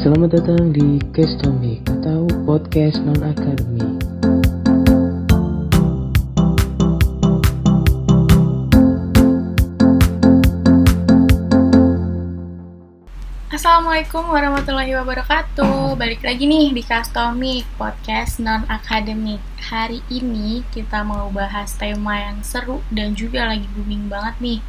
Selamat datang di Kestomik atau podcast non akademik. Assalamualaikum warahmatullahi wabarakatuh. Balik lagi nih di Kastomik Podcast non-akademik Hari ini kita mau bahas tema yang seru dan juga lagi booming banget nih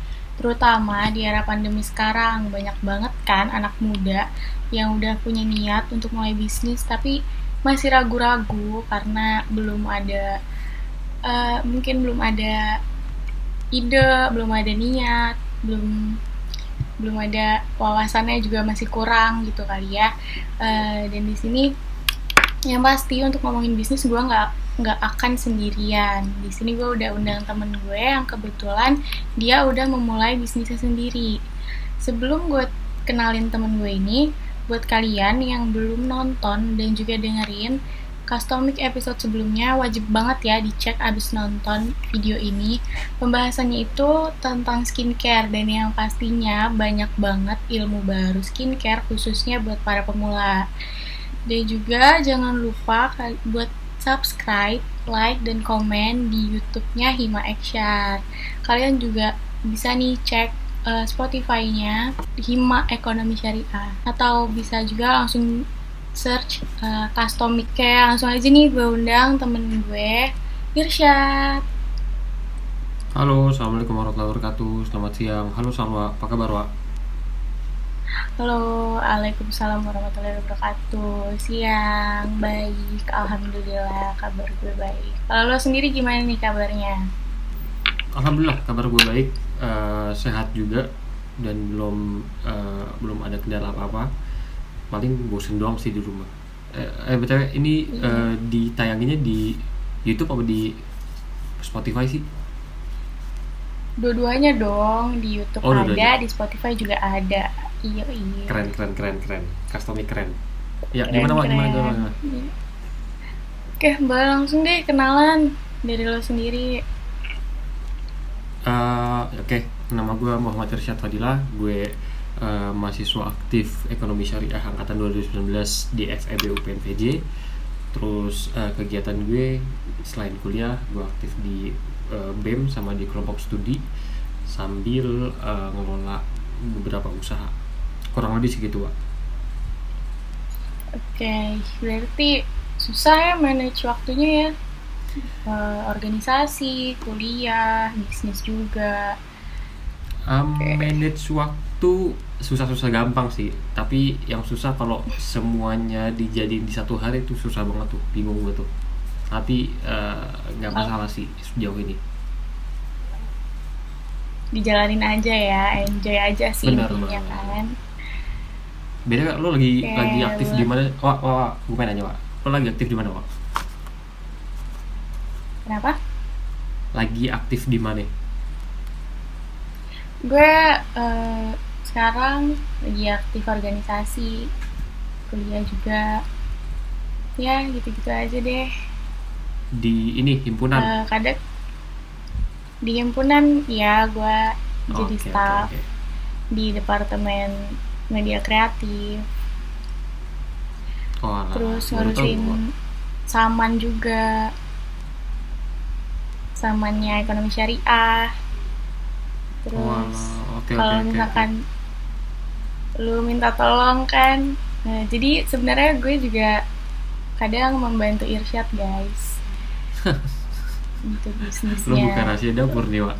Terutama di era pandemi sekarang Banyak banget kan anak muda yang udah punya niat untuk mulai bisnis Tapi masih ragu-ragu karena belum ada uh, Mungkin belum ada ide, belum ada niat, belum belum ada wawasannya juga masih kurang gitu kali ya. Uh, dan di sini yang pasti untuk ngomongin bisnis gue nggak nggak akan sendirian di sini gue udah undang temen gue yang kebetulan dia udah memulai bisnisnya sendiri sebelum gue kenalin temen gue ini buat kalian yang belum nonton dan juga dengerin Customic episode sebelumnya wajib banget ya dicek abis nonton video ini. Pembahasannya itu tentang skincare dan yang pastinya banyak banget ilmu baru skincare khususnya buat para pemula. Dan juga jangan lupa buat subscribe, like, dan komen di YouTube-nya Hima Action. Kalian juga bisa nih cek uh, Spotify-nya Hima Ekonomi Syariah. Atau bisa juga langsung search uh, custom kayak langsung aja nih gue undang temen gue Irsyad. Halo, Assalamualaikum warahmatullahi wabarakatuh. Selamat siang, halo Salwa, apa kabar Wak? Halo, Waalaikumsalam warahmatullahi wabarakatuh. Siang, baik, Alhamdulillah kabar gue baik. Kalau lo sendiri gimana nih kabarnya? Alhamdulillah, kabar gue baik, uh, sehat juga Dan belum uh, belum ada kendala apa-apa. Paling bosen doang sih di rumah. Eh, eh btw ini mm uh, ditayanginya di YouTube apa di Spotify sih? Dua-duanya dong di YouTube oh, ada di Spotify juga ada iya iya. Keren keren keren keren. Customic keren. Ya keren, gimana keren. gimana gimana iya. oke mbak langsung deh kenalan dari lo sendiri. Uh, oke. Okay. nama gue Muhammad Irsyad Fadilah. Gue uh, mahasiswa aktif ekonomi syariah angkatan 2019 di FEB UPNVJ terus uh, kegiatan gue selain kuliah gue aktif di uh, BEM sama di kelompok studi sambil uh, ngelola beberapa usaha kurang lebih segitu Wak. Oke, okay, berarti susah ya manage waktunya ya. Uh, organisasi, kuliah, bisnis juga. Um, okay. Manage waktu susah-susah gampang sih. Tapi yang susah kalau semuanya dijadiin di satu hari itu susah banget tuh bingung gue tuh. Tapi eh, nggak uh, masalah sih sejauh ini. Dijalanin aja ya enjoy aja sih Bener, intinya kan beda lo lagi okay, lagi aktif di mana? Wah wah, wah gue pengen nanya wah lo lagi aktif di mana wah kenapa? Lagi aktif di mana? Gue uh, sekarang lagi aktif organisasi kuliah juga. Ya gitu-gitu aja deh. Di ini himpunan? Uh, kadang di himpunan ya gue oh, jadi okay, staff okay, okay. di departemen media kreatif. Oh, terus ngurusin saman juga. Samannya ekonomi syariah. Terus oh, okay, kalau okay, misalkan okay lu minta tolong kan. Nah jadi sebenarnya gue juga kadang membantu Irsyad guys. Untuk bisnisnya lu bukan rahasia dapur nih Wak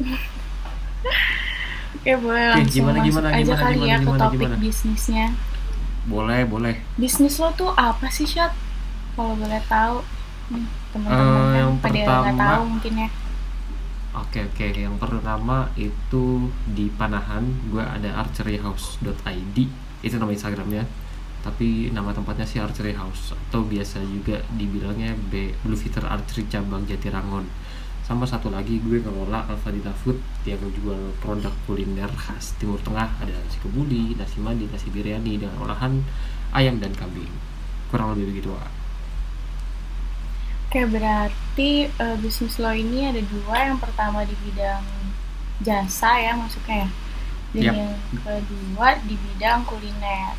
Oke boleh Oke, langsung gimana, gimana, aja gimana, kali gimana, ya ke topik gimana? bisnisnya Boleh boleh Bisnis lo tuh apa sih Syat? Kalau boleh tahu teman-teman uh, yang pada nggak tahu mungkin ya Oke oke, yang pertama itu di Panahan, gue ada archeryhouse.id, itu nama Instagramnya. Tapi nama tempatnya sih Archery House atau biasa juga dibilangnya B Blue Fitter Archery cabang Jatirangon. Sama satu lagi gue ngelola Alfadina Food yang jual produk kuliner khas Timur Tengah ada nasi kebuli, nasi mandi, nasi biryani dengan olahan ayam dan kambing. Kurang lebih begitu. Wak. Oke, berarti uh, bisnis lo ini ada dua. Yang pertama di bidang jasa ya masuknya ya. dan Yap. yang kedua di bidang kuliner.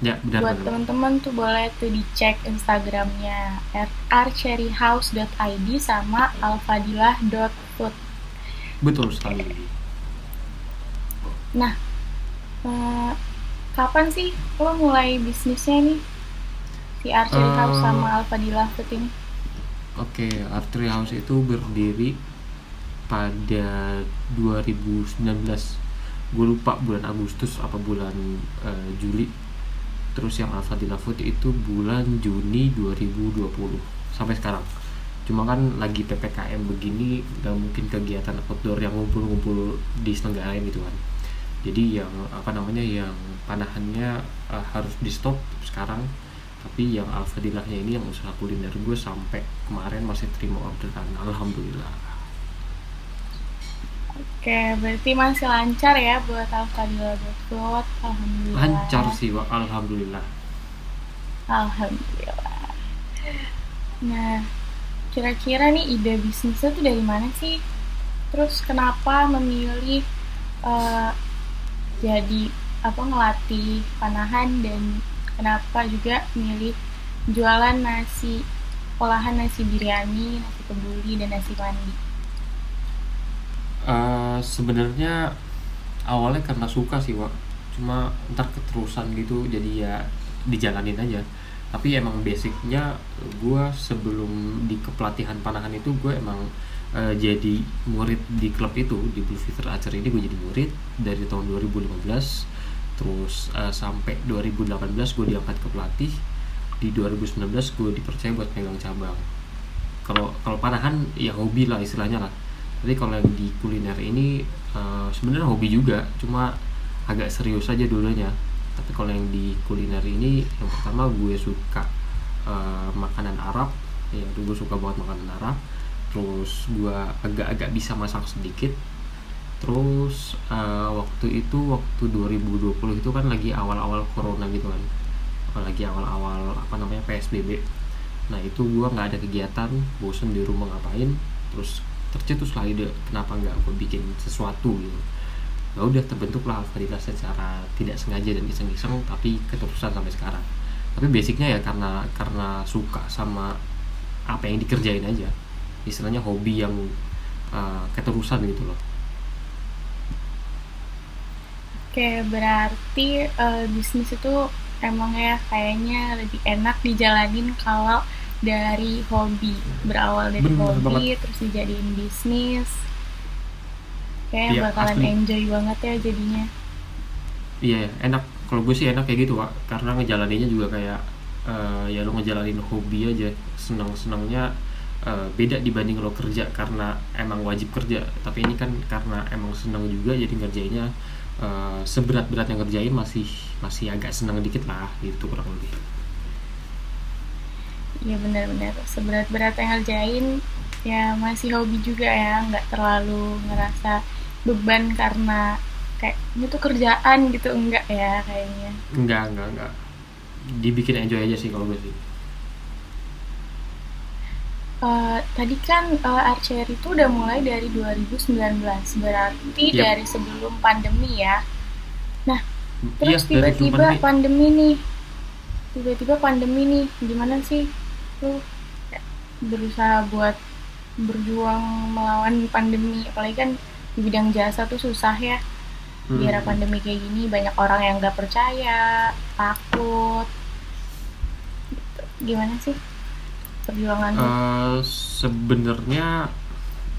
Ya, benar Buat teman-teman tuh boleh tuh dicek Instagramnya rcherryhouse.id sama alfadilah.food. Betul sekali. Nah, eh, kapan sih lo mulai bisnisnya nih? Si Archery Eh, House sama Alfadilah Food ini? Oke, Archery House itu berdiri pada 2019. Gue lupa bulan Agustus apa bulan eh, Juli. Terus yang Alfadila Food itu bulan Juni 2020 sampai sekarang. Cuma kan lagi PPKM begini nggak mungkin kegiatan outdoor yang ngumpul-ngumpul di diselenggarain gitu kan. Jadi yang apa namanya yang panahannya eh, harus di stop sekarang tapi yang Alfadilahnya ini yang usaha kuliner gue sampai kemarin masih terima orderan alhamdulillah Oke, berarti masih lancar ya buat Alfadilah.food. Alhamdulillah. lancar sih Wak. alhamdulillah Alhamdulillah. Nah, kira-kira nih ide bisnisnya tuh dari mana sih? Terus kenapa memilih eh, jadi apa ngelatih panahan dan kenapa juga milih jualan nasi olahan nasi biryani, nasi kebuli dan nasi mandi? Eh, sebenarnya awalnya karena suka sih Wak. cuma ntar keterusan gitu jadi ya dijalanin aja. Tapi emang basicnya gue sebelum di kepelatihan panahan itu gue emang eh, jadi murid di klub itu di Blue Feather Archer ini gue jadi murid dari tahun 2015 terus eh, sampai 2018 gue diangkat ke pelatih. Di 2019 gue dipercaya buat pegang cabang. Kalau kalau panahan ya hobi lah istilahnya lah tapi kalau di kuliner ini eh, sebenarnya hobi juga cuma agak serius aja dulunya. Tapi kalau yang di kuliner ini yang pertama gue suka eh, makanan Arab. Ya gue suka banget makanan Arab. Terus gue agak-agak bisa masak sedikit. Terus eh, waktu itu waktu 2020 itu kan lagi awal-awal corona gitu kan. Lagi awal-awal apa namanya PSBB nah itu gua nggak ada kegiatan bosen di rumah ngapain. Terus tercetus lah ide kenapa nggak gue bikin sesuatu gitu. Ya udah terbentuklah Alfadila secara tidak sengaja dan iseng-iseng tapi keterusan sampai sekarang. Tapi basicnya ya karena karena suka sama apa yang dikerjain aja. Istilahnya hobi yang uh, keterusan gitu loh. Oke, berarti eh, bisnis itu emang ya kayaknya lebih enak dijalanin kalau dari hobi. Berawal dari Bener hobi, banget. terus dijadiin bisnis. Kayak Iya, bakalan asli. enjoy banget ya jadinya. Iya enak kalau gue sih enak kayak gitu pak karena ngejalaninnya juga kayak eh, ya lo ngejalanin hobi aja senang senangnya beda dibanding lo kerja karena emang wajib kerja tapi ini kan karena emang senang juga jadi ngerjainnya eh, seberat beratnya ngerjain masih masih agak senang dikit lah gitu kurang lebih Iya benar-benar seberat-berat yang ngerjain ya masih hobi juga ya, nggak terlalu ngerasa beban karena kayak ini tuh kerjaan gitu enggak ya kayaknya. enggak enggak enggak dibikin enjoy aja sih kalau gue sih Eh, tadi kan eh, Archery itu udah mulai dari 2019, berarti Yap. dari sebelum pandemi ya. Iya, Terus tiba-tiba pandemi. pandemi nih, tiba-tiba pandemi nih, gimana sih kayak berusaha buat berjuang melawan pandemi, apalagi kan di bidang jasa tuh susah ya. Di era Hmm. pandemi kayak gini banyak orang yang nggak percaya, takut. Gimana sih perjuangan lu? Eh, sebenarnya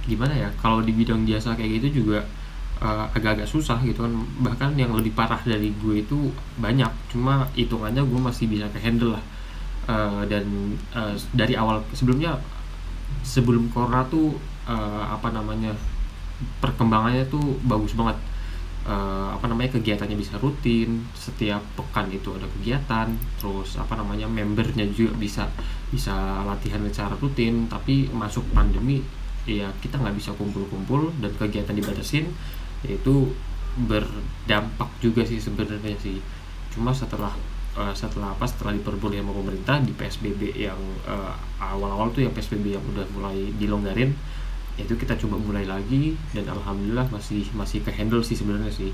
gimana ya kalau di bidang jasa kayak gitu juga eh, agak-agak susah gitu kan bahkan yang lebih parah dari gue itu banyak cuma hitungannya gue masih bisa ke handle lah Eh, dan eh, dari awal sebelumnya sebelum corona tuh eh, apa namanya perkembangannya tuh bagus banget. Eh, apa namanya kegiatannya bisa rutin setiap pekan itu ada kegiatan terus apa namanya membernya juga bisa bisa latihan secara rutin tapi masuk pandemi ya kita nggak bisa kumpul-kumpul dan kegiatan dibatasin yaitu berdampak juga sih sebenarnya sih. Cuma setelah eh, setelah apa setelah diperboleh sama pemerintah di PSBB yang eh, awal-awal tuh yang PSBB yang udah mulai dilonggarin itu kita coba mulai lagi dan alhamdulillah masih masih ke handle sih sebenarnya sih.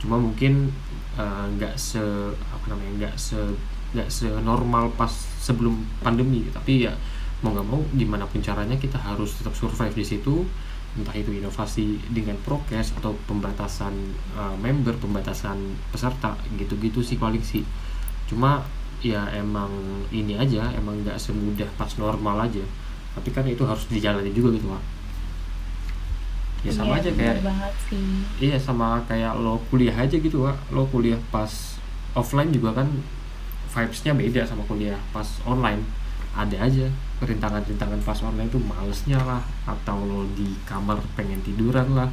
Cuma mungkin eh, nggak se apa namanya nggak se nggak senormal pas sebelum pandemi tapi ya mau nggak mau gimana pun caranya kita harus tetap survive di situ entah itu inovasi dengan prokes atau pembatasan uh, member pembatasan peserta gitu-gitu sih paling sih cuma ya emang ini aja emang nggak semudah pas normal aja. Tapi kan itu harus dijalani juga gitu pak ya sama Iya, aja kayak iya sama kayak lo kuliah aja gitu pak lo kuliah pas offline juga kan vibesnya beda sama kuliah pas online. Ada aja rintangan-rintangan pas online tuh malesnya lah atau lo di kamar pengen tiduran lah.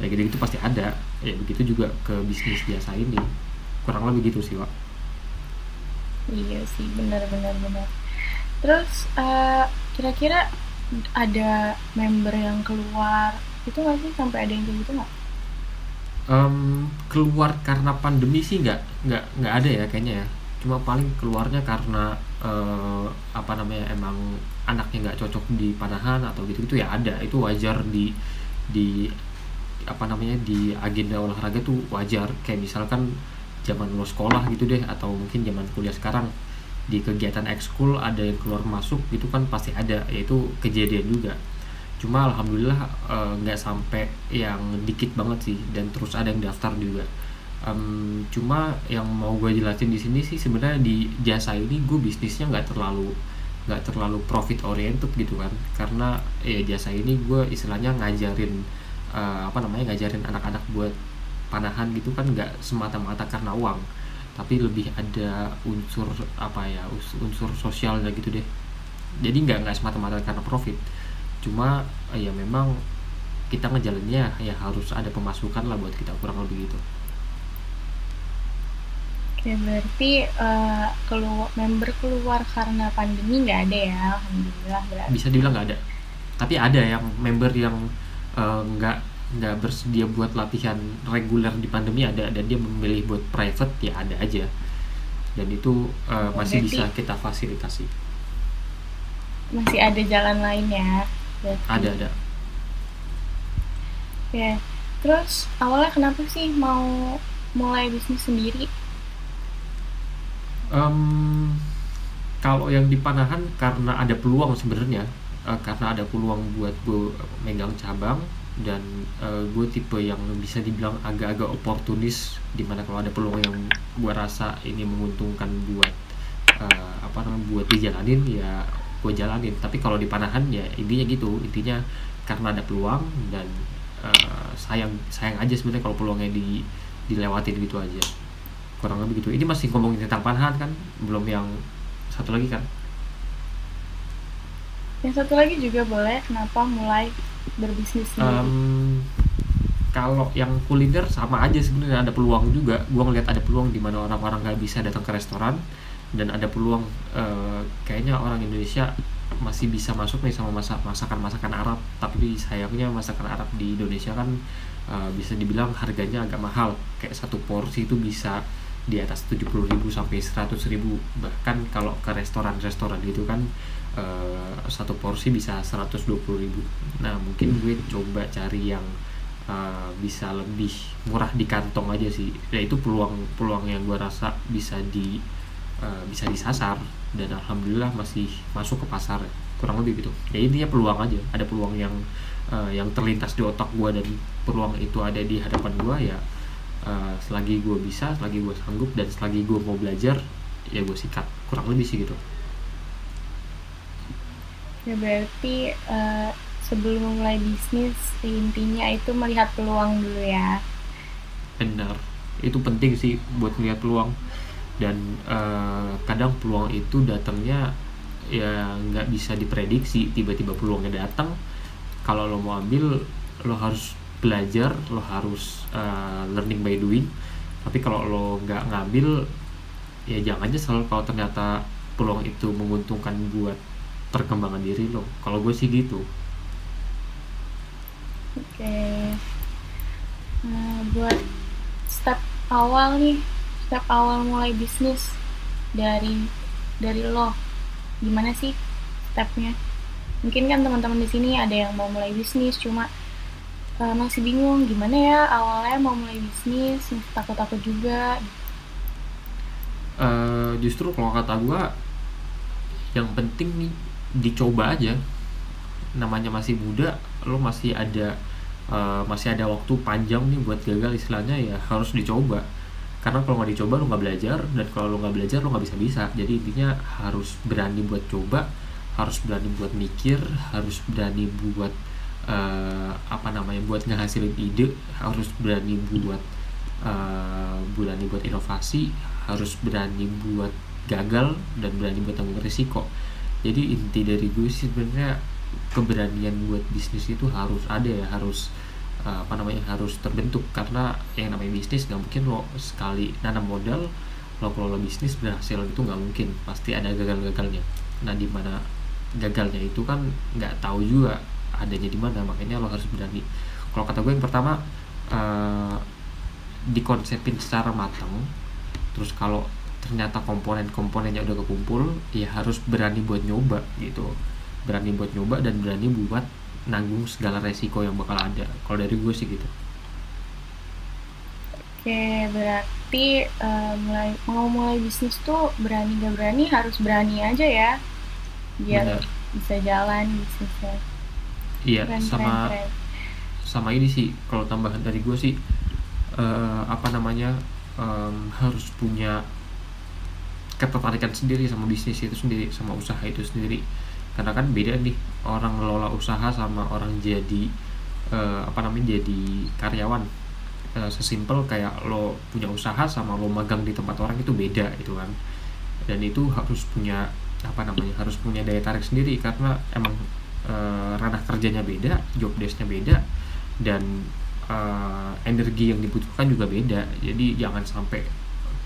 Ya gitu-gitu pasti ada. Ya begitu juga ke bisnis biasa ini. Kurang lebih gitu sih pak Iya sih, benar benar benar. Terus eh, kira-kira ada member yang keluar itu nggak sih sampai ada yang kayak gitu nggak? Em, keluar karena pandemi sih nggak nggak nggak ada ya kayaknya ya cuma paling keluarnya karena eh, apa namanya emang anaknya nggak cocok di panahan atau gitu gitu ya ada itu wajar di di apa namanya di agenda olahraga tuh wajar kayak misalkan zaman lo sekolah gitu deh atau mungkin zaman kuliah sekarang di kegiatan ekskul ada yang keluar masuk gitu kan pasti ada yaitu kejadian juga. Cuma alhamdulillah eh, nggak sampai yang dikit banget sih dan terus ada yang daftar juga. Em, cuma yang mau gue jelasin di sini sih sebenarnya di jasa ini gue bisnisnya nggak terlalu nggak terlalu profit oriented gitu kan. Karena ya jasa ini gue istilahnya ngajarin eh, apa namanya ngajarin anak-anak buat panahan gitu kan nggak semata-mata karena uang tapi lebih ada unsur apa ya unsur sosialnya gitu deh. Jadi nggak nggak semata-mata karena profit. Cuma eh, ya memang kita ngejalannya ya harus ada pemasukan lah buat kita kurang lebih gitu. Oke, berarti eh, keluar member keluar karena pandemi nggak ada ya, alhamdulillah berarti. bisa dibilang nggak ada. Tapi ada yang member yang eh, nggak nggak bersedia buat latihan reguler di pandemi ada dan dia memilih buat private ya ada aja dan itu eh, masih Berarti- bisa kita fasilitasi Masih ada jalan lain ya. Berarti. ada ada Ya. Terus awalnya kenapa sih mau mulai bisnis sendiri? Em, kalau yang di Panahan karena ada peluang sebenarnya eh, karena ada peluang buat gue megang cabang dan gue tipe yang bisa dibilang agak-agak oportunis di mana kalau ada peluang yang gue rasa ini menguntungkan buat eh, apa namanya buat dijalanin ya gue jalanin. Tapi kalau di Panahan ya intinya gitu. Intinya karena ada peluang dan eh, sayang sayang aja sebenarnya kalau peluangnya di dilewatin gitu aja. Kurang lebih gitu. Ini masih ngomongin tentang panahan kan? Belum yang satu lagi kan Yang satu lagi juga boleh kenapa mulai berbisnis? Em, kalau yang kuliner sama aja sebenarnya ada peluang juga. Gua ngeliat ada peluang di mana orang-orang nggak bisa datang ke restoran dan ada peluang eh, kayaknya orang Indonesia masih bisa masuk nih sama masak masakan-masakan Arab. Tapi sayangnya masakan Arab di Indonesia kan eh, bisa dibilang harganya agak mahal. Kayak satu porsi itu bisa di atas 70.000 sampai 100.000 bahkan kalau ke restoran-restoran gitu kan eh, satu porsi bisa 120.000 nah mungkin gue coba cari yang eh, bisa lebih murah di kantong aja sih. Ya itu peluang peluang yang gue rasa bisa di eh, bisa disasar dan alhamdulillah masih masuk ke pasar kurang lebih gitu. Ya intinya peluang aja. Ada peluang yang eh, yang terlintas di otak gue dan peluang itu ada di hadapan gue ya eh, selagi gue bisa selagi gue sanggup dan selagi gue mau belajar ya gue sikat. Kurang lebih sih gitu Ya berarti eh, sebelum mulai bisnis intinya itu melihat peluang dulu ya. benar. Itu penting sih buat melihat peluang. Dan eh, kadang peluang itu datangnya ya nggak bisa diprediksi. Tiba-tiba peluangnya datang. Kalau lo mau ambil lo harus belajar lo harus eh, learning by doing. Tapi kalau lo nggak ngambil ya jangan aja selalu kalau ternyata peluang itu menguntungkan buat perkembangan diri lo kalau gue sih gitu Oke. Nah, buat step awal nih, step awal mulai bisnis dari dari lo, gimana sih stepnya? Mungkin kan teman-teman di sini ada yang mau mulai bisnis, cuma uh, masih bingung gimana ya awalnya mau mulai bisnis masih takut-takut juga uh, justru kalau kata gue yang penting nih dicoba aja. Namanya masih muda lo masih ada uh, masih ada waktu panjang nih buat gagal istilahnya ya harus dicoba. Karena kalau nggak dicoba lo nggak belajar dan kalau lo nggak belajar lo nggak bisa bisa jadi intinya harus berani buat coba harus berani buat mikir harus berani buat uh, apa namanya buat ngehasilin ide harus berani buat uh, berani buat inovasi harus berani buat gagal dan berani buat tanggung risiko jadi inti dari gue sih sebenarnya keberanian buat bisnis itu harus ada ya harus uh, apa namanya harus terbentuk. Karena yang namanya bisnis nggak mungkin lo sekali nanam modal lo kelola bisnis berhasil itu nggak mungkin. Pasti ada gagal-gagalnya. Nah di mana gagalnya itu kan nggak tahu juga adanya di mana. Makanya lo harus berani. Kalau kata gue yang pertama uh, dikonsepin secara matang. Terus kalau ternyata komponen-komponennya udah kekumpul ya harus berani buat nyoba gitu. Berani buat nyoba dan berani buat nanggung segala resiko yang bakal ada. Kalau dari gue sih gitu. Oke berarti uh, mulai mau mulai bisnis tuh berani gak berani harus berani aja ya. Biar Benar. bisa jalan bisnisnya. Iya keren, sama keren, keren. sama ini sih kalau tambahan dari gue sih uh, apa namanya um, harus punya ketertarikan sendiri sama bisnis itu sendiri sama usaha itu sendiri. Karena kan beda nih orang ngelola usaha sama orang jadi uh, apa namanya jadi karyawan. Uh, sesimpel kayak lo punya usaha sama lo magang di tempat orang itu beda itu kan. Dan itu harus punya apa namanya harus punya daya tarik sendiri karena emang uh, ranah kerjanya beda job desknya beda dan uh, energi yang dibutuhkan juga beda. Jadi jangan sampai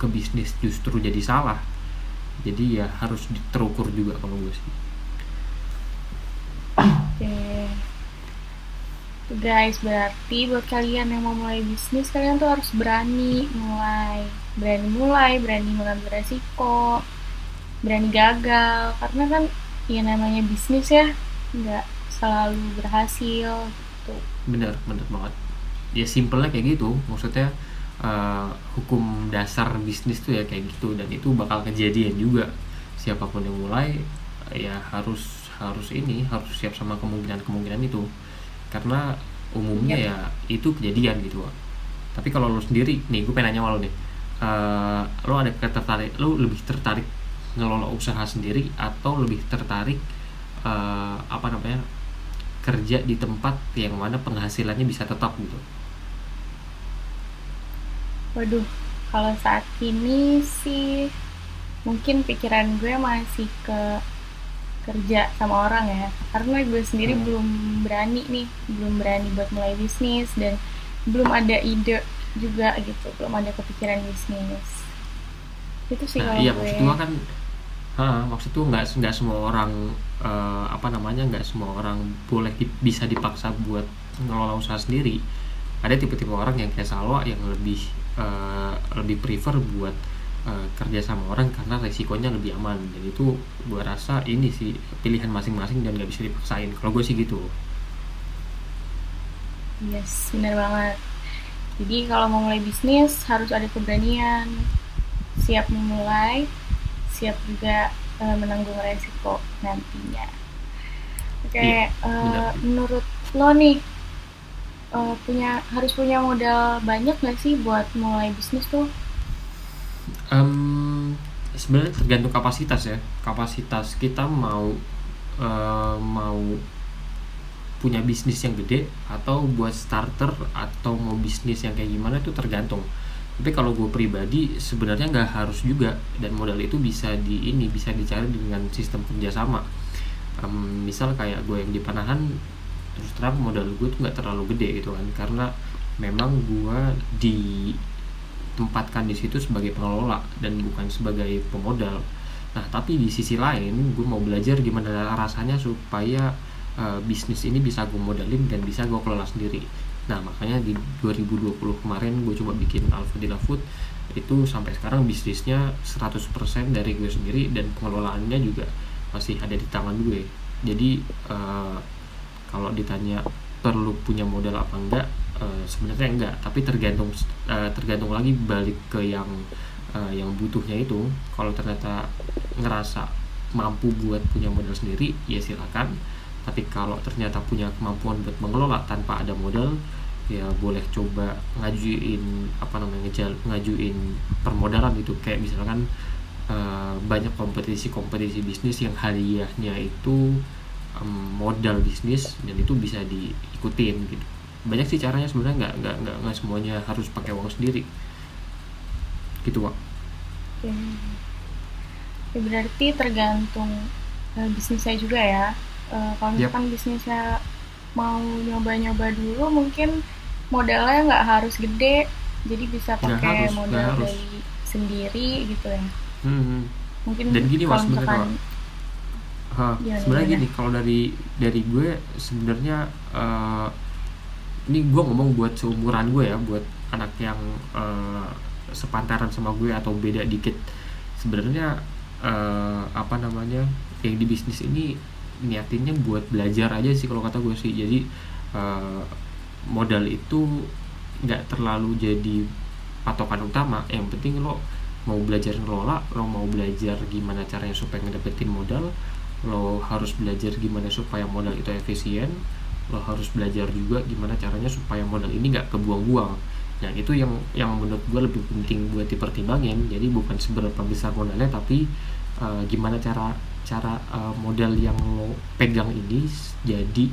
ke bisnis justru jadi salah jadi ya harus terukur juga kalau gue sih. Oke. Guys berarti buat kalian yang mau mulai bisnis kalian tuh harus berani mulai. Berani mulai berani mengambil resiko berani gagal. Karena kan ya namanya bisnis ya nggak selalu berhasil gitu. Bener bener banget. Ya simpelnya kayak gitu maksudnya uh, hukum dasar bisnis tuh ya kayak gitu. Dan itu bakal kejadian juga. Siapa pun yang mulai ya harus harus ini harus siap sama kemungkinan-kemungkinan itu. Karena umumnya ya, ya itu kejadian gitu tapi kalau lo sendiri nih gue pengen nanya lo nih uh, lo ada tertarik lo lebih tertarik ngelola usaha sendiri atau lebih tertarik uh, apa namanya kerja di tempat yang mana penghasilannya bisa tetap gitu Waduh, kalau saat ini sih mungkin pikiran gue masih ke kerja sama orang ya. Karena gue sendiri hmm. belum berani nih belum berani buat mulai bisnis dan belum ada ide juga gitu belum ada kepikiran bisnis. Itu sih nah, kalau iya gue maksud gue. kan ha, maksud tuh nggak nggak semua orang uh, apa namanya nggak semua orang boleh di, bisa dipaksa buat ngelola usaha sendiri. Ada tipe-tipe orang yang kayak Salwa yang lebih uh, lebih prefer buat uh, kerja sama orang karena resikonya lebih aman. Dan itu gue rasa ini sih pilihan masing-masing dan gak bisa dipaksain. Kalau gue sih gitu. Yes benar banget. Jadi kalau mau mulai bisnis harus ada keberanian. Siap memulai siap juga uh, menanggung resiko nantinya. Oke okay, iya, uh, menurut lo nih uh, punya harus punya modal banyak nggak sih buat mulai bisnis tuh? Um, sebenarnya tergantung kapasitas ya. Kapasitas kita mau uh, mau punya bisnis yang gede atau buat starter atau mau bisnis yang kayak gimana itu tergantung. Tapi kalau gue pribadi sebenarnya nggak harus juga dan modal itu bisa di ini bisa dicari dengan sistem kerjasama. Um, misal kayak gue yang di Panahan terus terang modal gue tuh nggak terlalu gede gitu kan karena memang gue ditempatkan di situ sebagai pengelola dan bukan sebagai pemodal. Nah tapi di sisi lain gue mau belajar gimana rasanya supaya uh, bisnis ini bisa gue modalin dan bisa gue kelola sendiri. Nah makanya di 2020 kemarin gue coba bikin Alfadila Food. Itu sampai sekarang bisnisnya 100% dari gue sendiri dan pengelolaannya juga masih ada di tangan gue. Jadi uh, kalau ditanya perlu punya modal apa enggak uh, sebenarnya enggak. Tapi tergantung uh, tergantung lagi balik ke yang uh, yang butuhnya itu. Kalau ternyata ngerasa mampu buat punya modal sendiri ya silakan. Tapi kalau ternyata punya kemampuan buat mengelola tanpa ada modal ya boleh coba ngajuin apa namanya ngajuin permodalan gitu. Kayak misalkan uh, banyak kompetisi-kompetisi bisnis yang hadiahnya itu um, modal bisnis dan itu bisa diikutin gitu. Banyak sih caranya sebenarnya nggak nggak nggak nggak semuanya harus pakai uang sendiri. Gitu pak ya. ya berarti tergantung uh, bisnisnya juga ya. Uh, kalau misalkan yep. bisnisnya mau nyoba-nyoba dulu mungkin modalnya nggak harus gede jadi bisa pakai modal dari sendiri gitu ya. Hmm. mungkin dan gini mas sebenarnya Ha, ya, sebenarnya ya. gini kalau dari dari gue sebenarnya uh, ini gue ngomong buat seumuran gue ya buat anak yang uh, sepantaran sama gue atau beda dikit. Sebenarnya uh, apa namanya yang di bisnis ini niatinnya buat belajar aja sih kalau kata gue sih. Jadi uh, modal itu nggak terlalu jadi patokan utama. Yang penting lo mau belajar ngelola lo mau belajar gimana caranya supaya ngedapetin modal lo harus belajar gimana supaya modal itu efisien lo harus belajar juga gimana caranya supaya modal ini nggak kebuang-buang. Nah itu yang yang menurut gue lebih penting buat dipertimbangin. Jadi bukan seberapa besar modalnya tapi uh, gimana cara cara uh, modal yang lo pegang ini jadi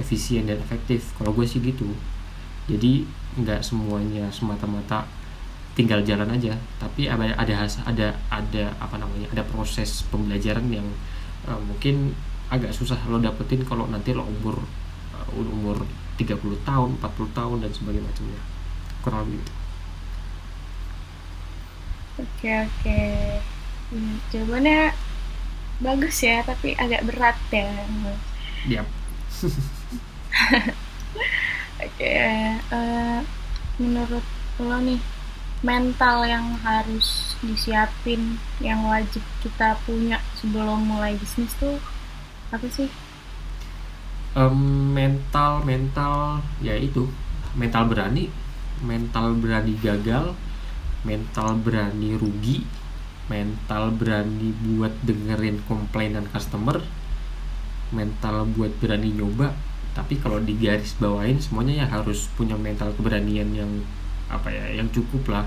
efisien dan efektif. Kalau gue sih gitu. Jadi nggak semuanya semata-mata tinggal jalan aja tapi ada ada ada ada apa namanya ada proses pembelajaran yang uh, mungkin agak susah lo dapetin kalau nanti lo umur uh, umur 30 tahun 40 tahun dan sebagainya macamnya kurang lebih gitu. oke oke hmm, jawabannya bagus ya tapi agak berat ya yep. oke uh, menurut lo nih mental yang harus disiapin yang wajib kita punya sebelum mulai bisnis tuh apa sih? Um, mental mental ya itu mental berani mental berani gagal mental berani rugi mental berani buat dengerin komplainan customer mental buat berani nyoba tapi kalau digaris bawain semuanya ya harus punya mental keberanian yang apa ya yang cukup lah.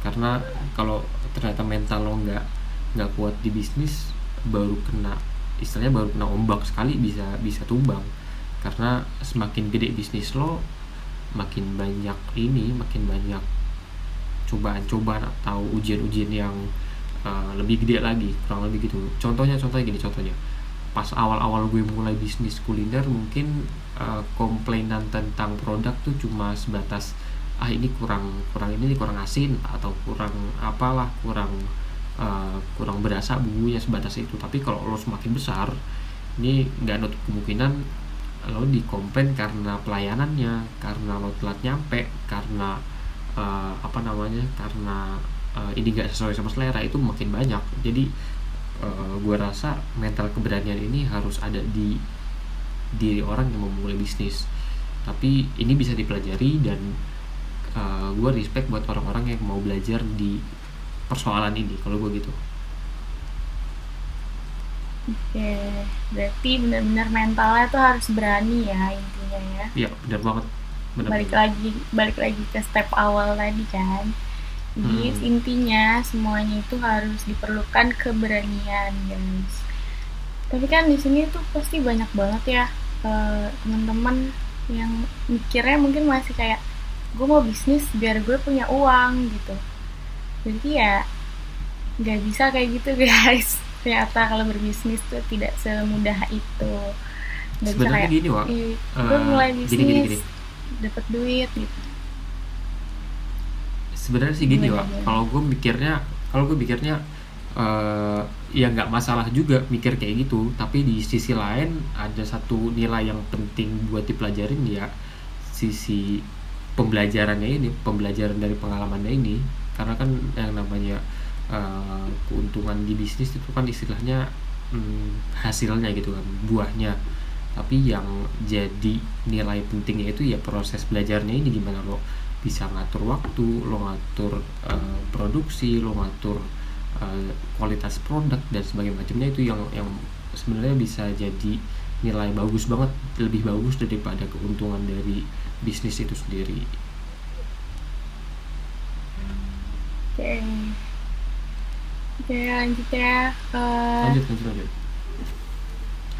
Karena kalau ternyata mental lo nggak nggak kuat di bisnis baru kena istilahnya baru kena ombak sekali bisa bisa tumbang. Karena semakin gede bisnis lo makin banyak ini makin banyak cobaan-cobaan atau ujian-ujian yang uh, lebih gede lagi kurang lebih gitu. Contohnya contohnya gini contohnya. Pas awal-awal gue mulai bisnis kuliner mungkin uh, komplainan tentang produk tuh cuma sebatas ah ini kurang kurang ini kurang asin atau kurang apalah kurang uh, kurang berasa bumbunya sebatas itu. Tapi kalau lo semakin besar ini nggak nutup kemungkinan lo dikomplain karena pelayanannya karena lo telat nyampe karena uh, apa namanya karena uh, ini nggak sesuai sama selera itu makin banyak. Jadi uh, gue rasa mental keberanian ini harus ada di diri orang yang memulai bisnis. Tapi ini bisa dipelajari dan uh, eh, gue respect buat orang-orang yang mau belajar di persoalan ini kalau gue gitu Oke, berarti benar-benar mentalnya tuh harus berani ya intinya ya. Iya, benar banget. Benar balik banget. lagi, balik lagi ke step awal tadi kan. Jadi hmm. intinya semuanya itu harus diperlukan keberanian, guys. Tapi kan di sini tuh pasti banyak banget ya uh, teman-teman yang mikirnya mungkin masih kayak gue mau bisnis biar gue punya uang gitu. Jadi ya nggak bisa kayak gitu guys. Ternyata kalau berbisnis tuh tidak semudah itu. Nggak bisa kayak gini wak. Gue uh, mulai bisnis dapat duit gitu. Sebenarnya sih gini wak. kalau gue mikirnya kalau gue mikirnya uh, ya nggak masalah juga mikir kayak gitu. Tapi di sisi lain ada satu nilai yang penting buat dipelajarin ya sisi pembelajarannya ini pembelajaran dari pengalamannya ini karena kan yang namanya uh, keuntungan di bisnis itu kan istilahnya hmm, hasilnya gitu kan buahnya. Tapi yang jadi nilai pentingnya itu ya proses belajarnya ini gimana lo bisa ngatur waktu lo ngatur uh, produksi lo ngatur uh, kualitas produk dan sebagainya macamnya itu yang yang sebenarnya bisa jadi nilai bagus banget lebih bagus daripada keuntungan dari bisnis itu sendiri oke oke lanjut ya uh, lanjut lanjut lanjut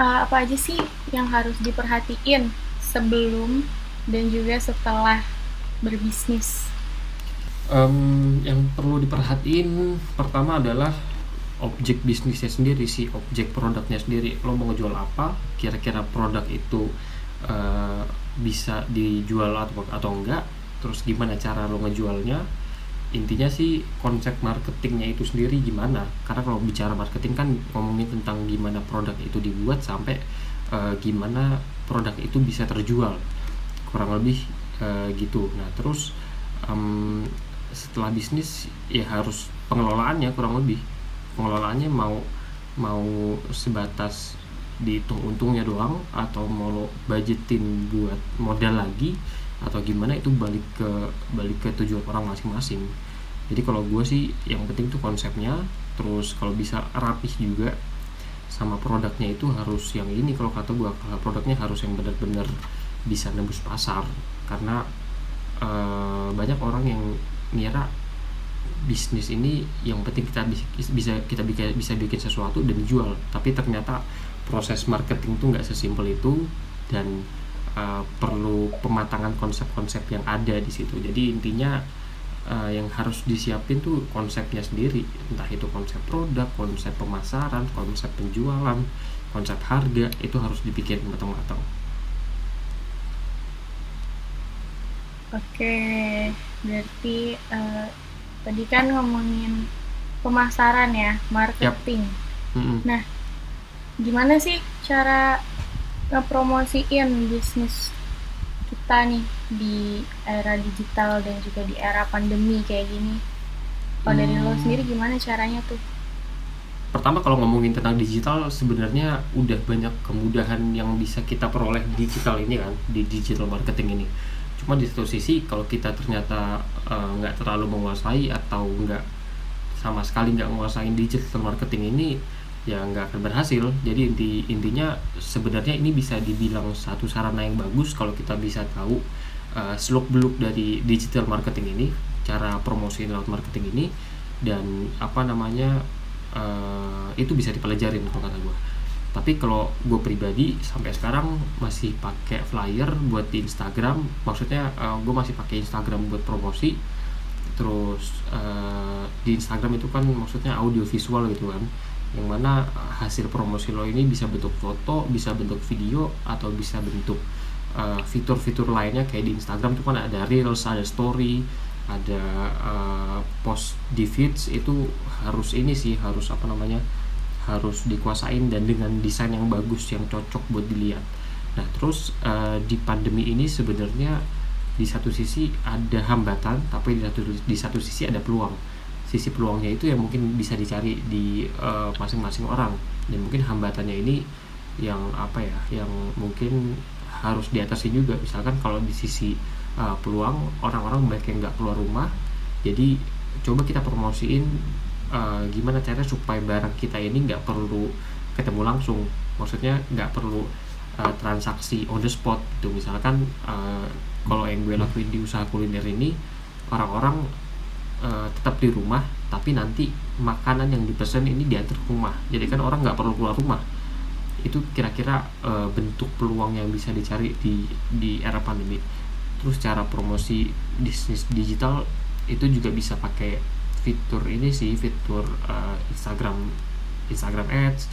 uh, apa aja sih yang harus diperhatiin sebelum dan juga setelah berbisnis? Um, yang perlu diperhatiin pertama adalah objek bisnisnya sendiri sih, objek produknya sendiri. Lo mau ngejual apa? Kira-kira produk itu uh, bisa dijual atau atau enggak? Terus gimana cara lo ngejualnya? Intinya sih konsep marketingnya itu sendiri gimana? Karena kalau bicara marketing kan ngomongin tentang gimana produk itu dibuat sampai uh, gimana produk itu bisa terjual. Kurang lebih uh, gitu. Nah terus um, setelah bisnis ya harus pengelolaannya kurang lebih pengelolaannya mau mau sebatas dihitung untungnya doang atau mau budgetin buat modal lagi atau gimana itu balik ke balik ke tujuan orang masing-masing. Jadi kalau gue sih yang penting tuh konsepnya terus kalau bisa rapih juga sama produknya itu harus yang ini kalau kata gue kalau produknya harus yang benar-benar bisa nembus pasar. Karena uh, banyak orang yang ngira bisnis ini yang penting kita bisa kita bisa bikin sesuatu dan jual tapi ternyata proses marketing tuh nggak sesimpel itu dan uh, perlu pematangan konsep-konsep yang ada di situ jadi intinya uh, yang harus disiapin tuh konsepnya sendiri entah itu konsep produk konsep pemasaran konsep penjualan konsep harga itu harus dipikirin matang-matang Oke, berarti uh, tadi kan ngomongin pemasaran ya, marketing. Yep. Mm -hmm. Nah, gimana sih cara ngepromosiin bisnis kita nih di era digital dan juga di era pandemi kayak gini? Kalau hmm. dari lo hmm. sendiri gimana caranya tuh? Pertama kalau ngomongin tentang digital sebenarnya udah banyak kemudahan yang bisa kita peroleh digital ini kan di digital marketing ini cuma di satu sisi kalau kita ternyata eh, nggak uh, terlalu menguasai atau nggak sama sekali nggak menguasai digital marketing ini ya nggak akan berhasil. Jadi inti intinya sebenarnya ini bisa dibilang satu sarana yang bagus kalau kita bisa tahu uh, eh, seluk beluk dari digital marketing ini cara promosi lewat marketing ini dan apa namanya uh, itu bisa dipelajarin kalau kata gue tapi kalau gue pribadi sampai sekarang masih pakai flyer buat di Instagram. Maksudnya uh, gue masih pakai Instagram buat promosi. Terus uh, di Instagram itu kan maksudnya audio visual gitu kan yang mana hasil promosi lo ini bisa bentuk foto bisa bentuk video atau bisa bentuk uh, fitur-fitur lainnya kayak di Instagram itu kan ada reels ada story ada uh, post di feeds itu harus ini sih harus apa namanya harus dikuasain dan dengan desain yang bagus yang cocok buat dilihat. Nah, terus uh, di pandemi ini sebenarnya di satu sisi ada hambatan, tapi di satu di satu sisi ada peluang. Sisi peluangnya itu yang mungkin bisa dicari di eh, masing-masing uh, orang. Dan mungkin hambatannya ini yang apa ya, yang mungkin harus diatasi juga. Misalkan kalau di sisi uh, peluang orang-orang banyak yang nggak keluar rumah, jadi coba kita promosiin uh, gimana caranya supaya barang kita ini nggak perlu ketemu langsung. Maksudnya nggak perlu uh, transaksi on the spot gitu. Misalkan uh, kalau yang gue lakuin di usaha kuliner ini orang-orang uh, tetap di rumah tapi nanti makanan yang dipesan ini diantar ke rumah. Jadi kan orang nggak perlu keluar rumah. Itu kira-kira uh, bentuk peluang yang bisa dicari di di era pandemi. Terus cara promosi bisnis digital itu juga bisa pakai fitur ini sih fitur uh, Instagram Instagram Ads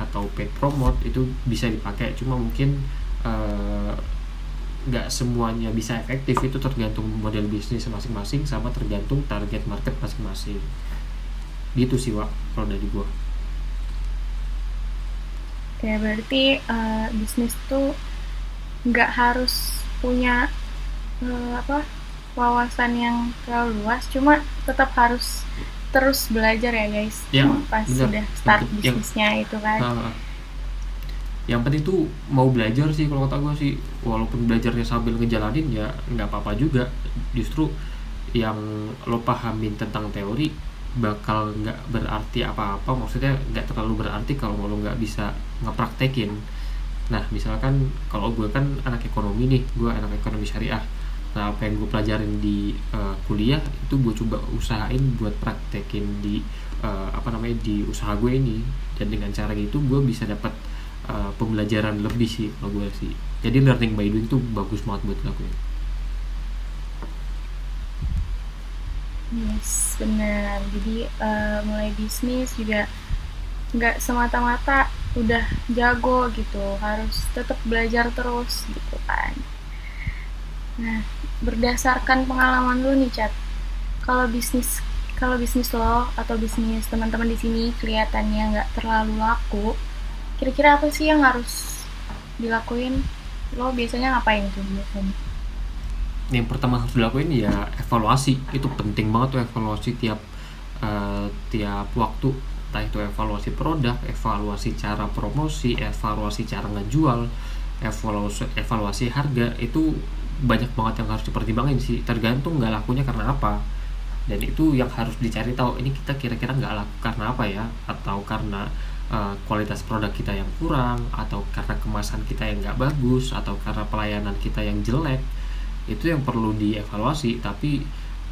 atau paid promote itu bisa dipakai. Cuma mungkin eh, nggak semuanya bisa efektif itu tergantung model bisnis masing-masing sama tergantung target market masing-masing. Gitu sih Wak kalau dari gua. Oke berarti uh, bisnis tuh nggak harus punya uh, apa wawasan yang terlalu luas cuma tetap harus terus belajar ya guys. Ya, pas bener. sudah start bisnisnya yang, itu kan. Uh, yang penting tuh mau belajar sih kalau kata gue sih. Walaupun belajarnya sambil ngejalanin ya nggak apa-apa juga. Justru yang lo pahamin tentang teori bakal nggak berarti apa-apa. Maksudnya nggak terlalu berarti kalau lo nggak bisa ngepraktekin. Nah misalkan kalau gue kan anak ekonomi nih gue anak ekonomi syariah. Nah apa yang gue pelajarin di uh, kuliah itu gue coba usahain buat praktekin di uh, apa namanya di usaha gue ini. Dan dengan cara gitu gue bisa dapat uh, pembelajaran lebih sih kalau gue sih. Jadi learning by doing tuh bagus banget buat lakuin yes benar. Jadi uh, mulai bisnis juga nggak semata-mata udah jago gitu. Harus tetap belajar terus gitu kan. Nah berdasarkan pengalaman lu nih chat kalau bisnis kalau bisnis lo atau bisnis teman-teman di sini kelihatannya nggak terlalu laku kira-kira apa sih yang harus dilakuin? Lo biasanya ngapain tuh biasanya? Yang pertama harus dilakuin ya evaluasi. Itu penting banget tuh evaluasi tiap uh, tiap waktu. Entah itu evaluasi produk evaluasi cara promosi evaluasi cara ngejual evaluasi evaluasi harga. Itu banyak banget yang harus dipertimbangin sih. Tergantung nggak lakunya karena apa. Dan itu yang harus dicari tahu ini kita kira-kira nggak laku karena apa ya? Atau karena uh, kualitas produk kita yang kurang atau karena kemasan kita yang nggak bagus atau karena pelayanan kita yang jelek itu yang perlu dievaluasi. Tapi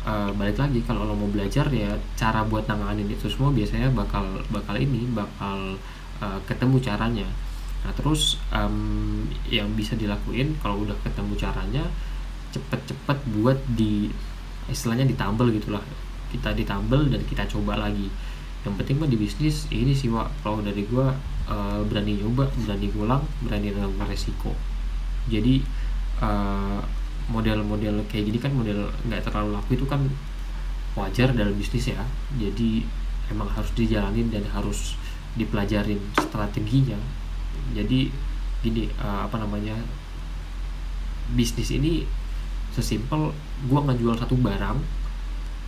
uh, balik lagi kalau lo mau belajar ya cara buat nanganin itu semua biasanya bakal bakal ini bakal uh, ketemu caranya. Nah terus um, yang bisa dilakuin kalau udah ketemu caranya cepet-cepet buat di istilahnya ditambel gitulah. Kita ditambel dan kita coba lagi yang penting mah di bisnis ini sih Wak kalau dari gua uh, berani nyoba berani ngulang berani ngambil resiko. Jadi uh, model-model kayak gini kan model nggak terlalu laku itu kan wajar dalam bisnis ya. Jadi emang harus dijalanin dan harus dipelajarin strateginya. Jadi gini uh, apa namanya bisnis ini sesimpel gua ngejual satu barang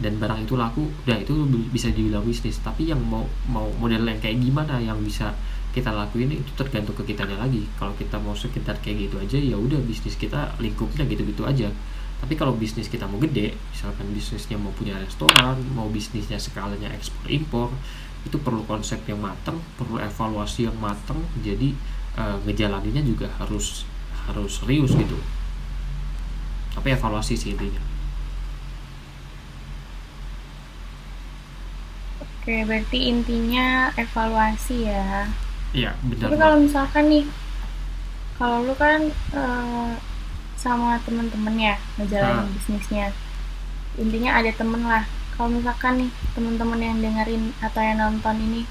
dan barang itu laku udah itu bisa dibilang bisnis. Tapi yang mau mau model yang kayak gimana yang bisa kita lakuin itu tergantung ke kitanya lagi. Kalau kita mau sekitar kayak gitu aja ya udah bisnis kita lingkupnya gitu-gitu aja. Tapi kalau bisnis kita mau gede misalkan bisnisnya mau punya restoran mau bisnisnya skalanya ekspor impor itu perlu konsep yang matang perlu evaluasi yang matang jadi uh, ngejalaninnya juga harus harus serius gitu. Tapi evaluasi sih intinya oke berarti intinya evaluasi ya. Iya benar tapi kalau misalkan nih kalau lu kan uh, sama temen-temen ya ngejalanin nah. bisnisnya. Intinya ada temen lah. Kalau misalkan nih teman-teman yang dengerin atau yang nonton ini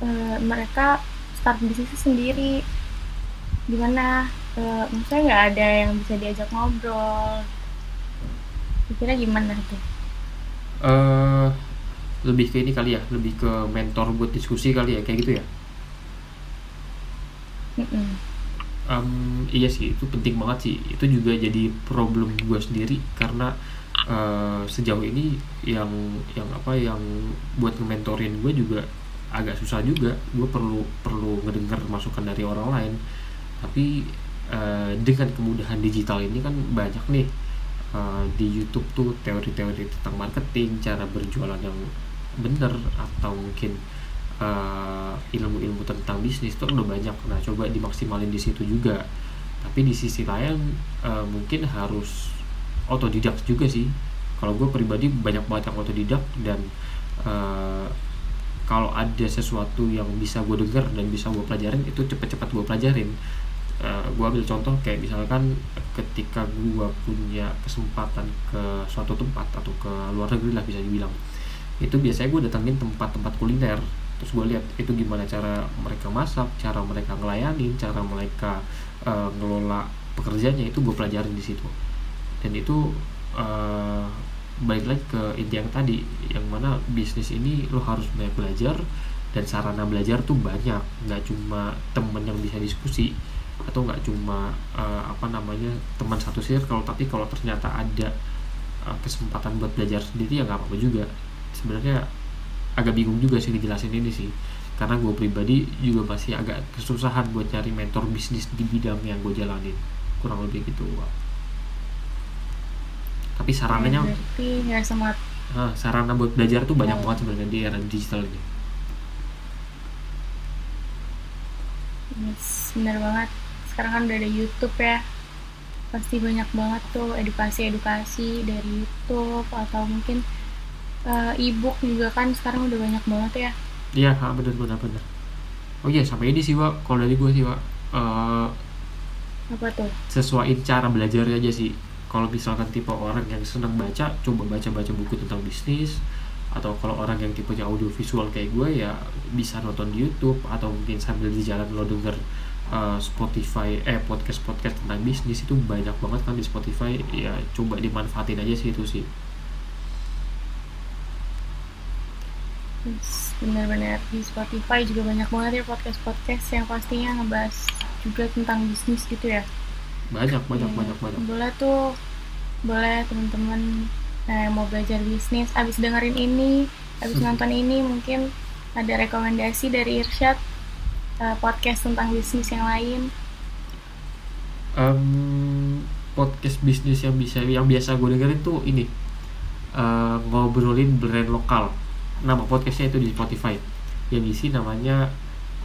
uh, mereka start bisnis sendiri. Gimana? Uh, maksudnya nggak ada yang bisa diajak ngobrol? Kira gimana tuh? Uh, lebih ke ini kali ya lebih ke mentor buat diskusi kali ya kayak gitu ya? Mm -mm. Um, iya sih itu penting banget sih. Itu juga jadi problem gue sendiri karena uh, sejauh ini yang yang apa yang buat nge-mentorin gue juga agak susah juga. Gue perlu perlu ngedengar masukan dari orang lain. Tapi uh, dengan kemudahan digital ini kan banyak nih uh, di YouTube tuh teori-teori tentang marketing cara berjualan yang bener atau mungkin ilmu-ilmu uh, tentang bisnis tuh udah banyak. Nah coba dimaksimalin di situ juga. Tapi di sisi lain uh, mungkin harus otodidak juga sih. Kalau gue pribadi banyak banget yang otodidak dan uh, kalau ada sesuatu yang bisa gue denger dan bisa gue pelajarin itu cepet-cepet gue pelajarin. Uh, gue ambil contoh kayak misalkan ketika gue punya kesempatan ke suatu tempat atau ke luar negeri lah bisa dibilang itu biasanya gue datengin tempat-tempat kuliner. Terus gue lihat itu gimana cara mereka masak cara mereka ngelayanin cara mereka uh, ngelola pekerjaannya itu gue pelajarin di situ. Dan itu uh, balik lagi ke inti yang tadi yang mana bisnis ini lo harus banyak belajar dan sarana belajar tuh banyak. Nggak cuma temen yang bisa diskusi atau nggak cuma uh, apa namanya teman satu circle tapi kalau ternyata ada uh, kesempatan buat belajar sendiri ya nggak apa-apa juga sebenarnya agak bingung juga sih ngejelasin ini sih. Karena gue pribadi juga masih agak kesusahan buat cari mentor bisnis di bidang yang gue jalanin. Kurang lebih gitu Wak. tapi sarannya semua ah, sarana buat belajar tuh banyak Oh. banget sebenarnya di era digital ini. Yes, bener banget. Sekarang kan udah ada YouTube ya. Pasti banyak banget tuh edukasi-edukasi dari YouTube atau mungkin eh, e-book juga kan sekarang udah banyak banget ya. Iya ah, bener bener bener. Oh iya sampai ini sih Wak. Kalau dari gue sih Wak Eh, apa tuh? sesuaiin cara belajarnya aja sih. Kalau misalkan tipe orang yang senang baca coba baca-baca buku tentang bisnis atau kalau orang yang tipenya audio visual kayak gue ya bisa nonton di YouTube atau mungkin sambil di jalan lo denger uh, Spotify eh podcast podcast tentang bisnis itu banyak banget kan di Spotify. Ya coba dimanfaatin aja sih itu sih Yes, bener-bener di Spotify juga banyak banget ya podcast-podcast yang pastinya ngebahas juga tentang bisnis gitu ya. Banyak banyak Iya. banyak banyak. Boleh tuh boleh teman-teman eh, mau belajar bisnis. Abis dengerin ini abis Hmm. nonton ini mungkin ada rekomendasi dari Irsyad eh, podcast tentang bisnis yang lain. Em, podcast bisnis yang bisa yang biasa gue dengerin tuh ini. Eh, ngobrolin brand lokal nama podcastnya itu di Spotify. Yang isi namanya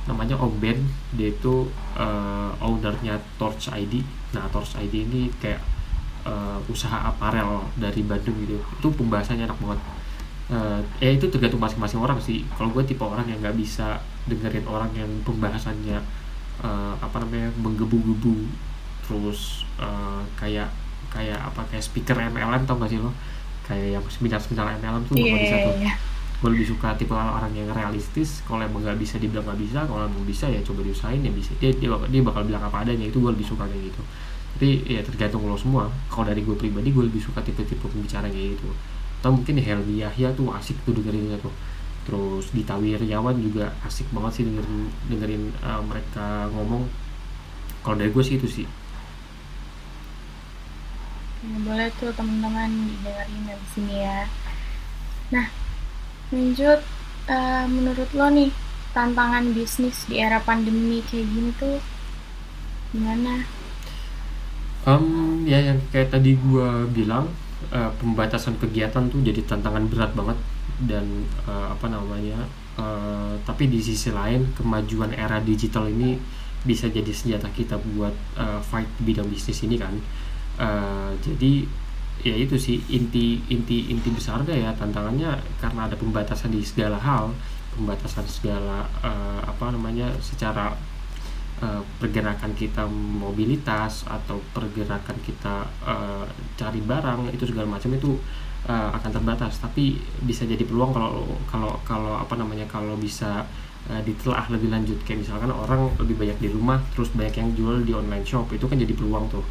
namanya Om Ben. Dia itu eh, ownernya Torch ID nah Torch ID ini kayak eh, usaha aparel dari Bandung gitu. Itu pembahasannya enak banget. Eh, ya itu tergantung masing-masing orang sih. Kalau gue tipe orang yang nggak bisa dengerin orang yang pembahasannya eh, apa namanya menggebu-gebu. Terus eh, kayak kayak apa kayak speaker MLM tau gak sih lo? Kayak yang seminar-seminar MLM tuh gue iya bisa tuh iya gue lebih suka tipe orang yang realistis kalau emang nggak bisa dibilang nggak bisa kalau emang bisa ya coba diusahain ya bisa dia dia bakal, dia bakal bilang apa adanya itu gue lebih suka kayak gitu. Tapi ya tergantung lo semua kalau dari gue pribadi gue lebih suka tipe-tipe pembicara kayak gitu. Atau mungkin Helmi Yahya tuh asik tuh dengerinnya tuh. Terus Dita Wirjawan juga asik banget sih dengerin dengerin uh, mereka ngomong. Kalau dari gue sih itu sih. Ya, boleh tuh teman-teman didengerin dari sini ya. Nah lanjut eh, menurut lo nih tantangan bisnis di era pandemi kayak gini tuh gimana? Em, ya yang kayak tadi gua bilang eh, pembatasan kegiatan tuh jadi tantangan berat banget dan eh, apa namanya eh, tapi di sisi lain kemajuan era digital ini bisa jadi senjata kita buat eh, fight bidang bisnis ini kan. Eh, jadi ya itu sih inti inti inti besarnya ya tantangannya karena ada pembatasan di segala hal pembatasan segala eh, apa namanya secara eh, pergerakan kita mobilitas atau pergerakan kita eh, cari barang itu segala macam itu eh, akan terbatas. Tapi bisa jadi peluang kalau kalau kalau apa namanya kalau bisa eh, ditelaah lebih lanjut. Kayak misalkan orang lebih banyak di rumah terus banyak yang jual di online shop itu kan jadi peluang tuh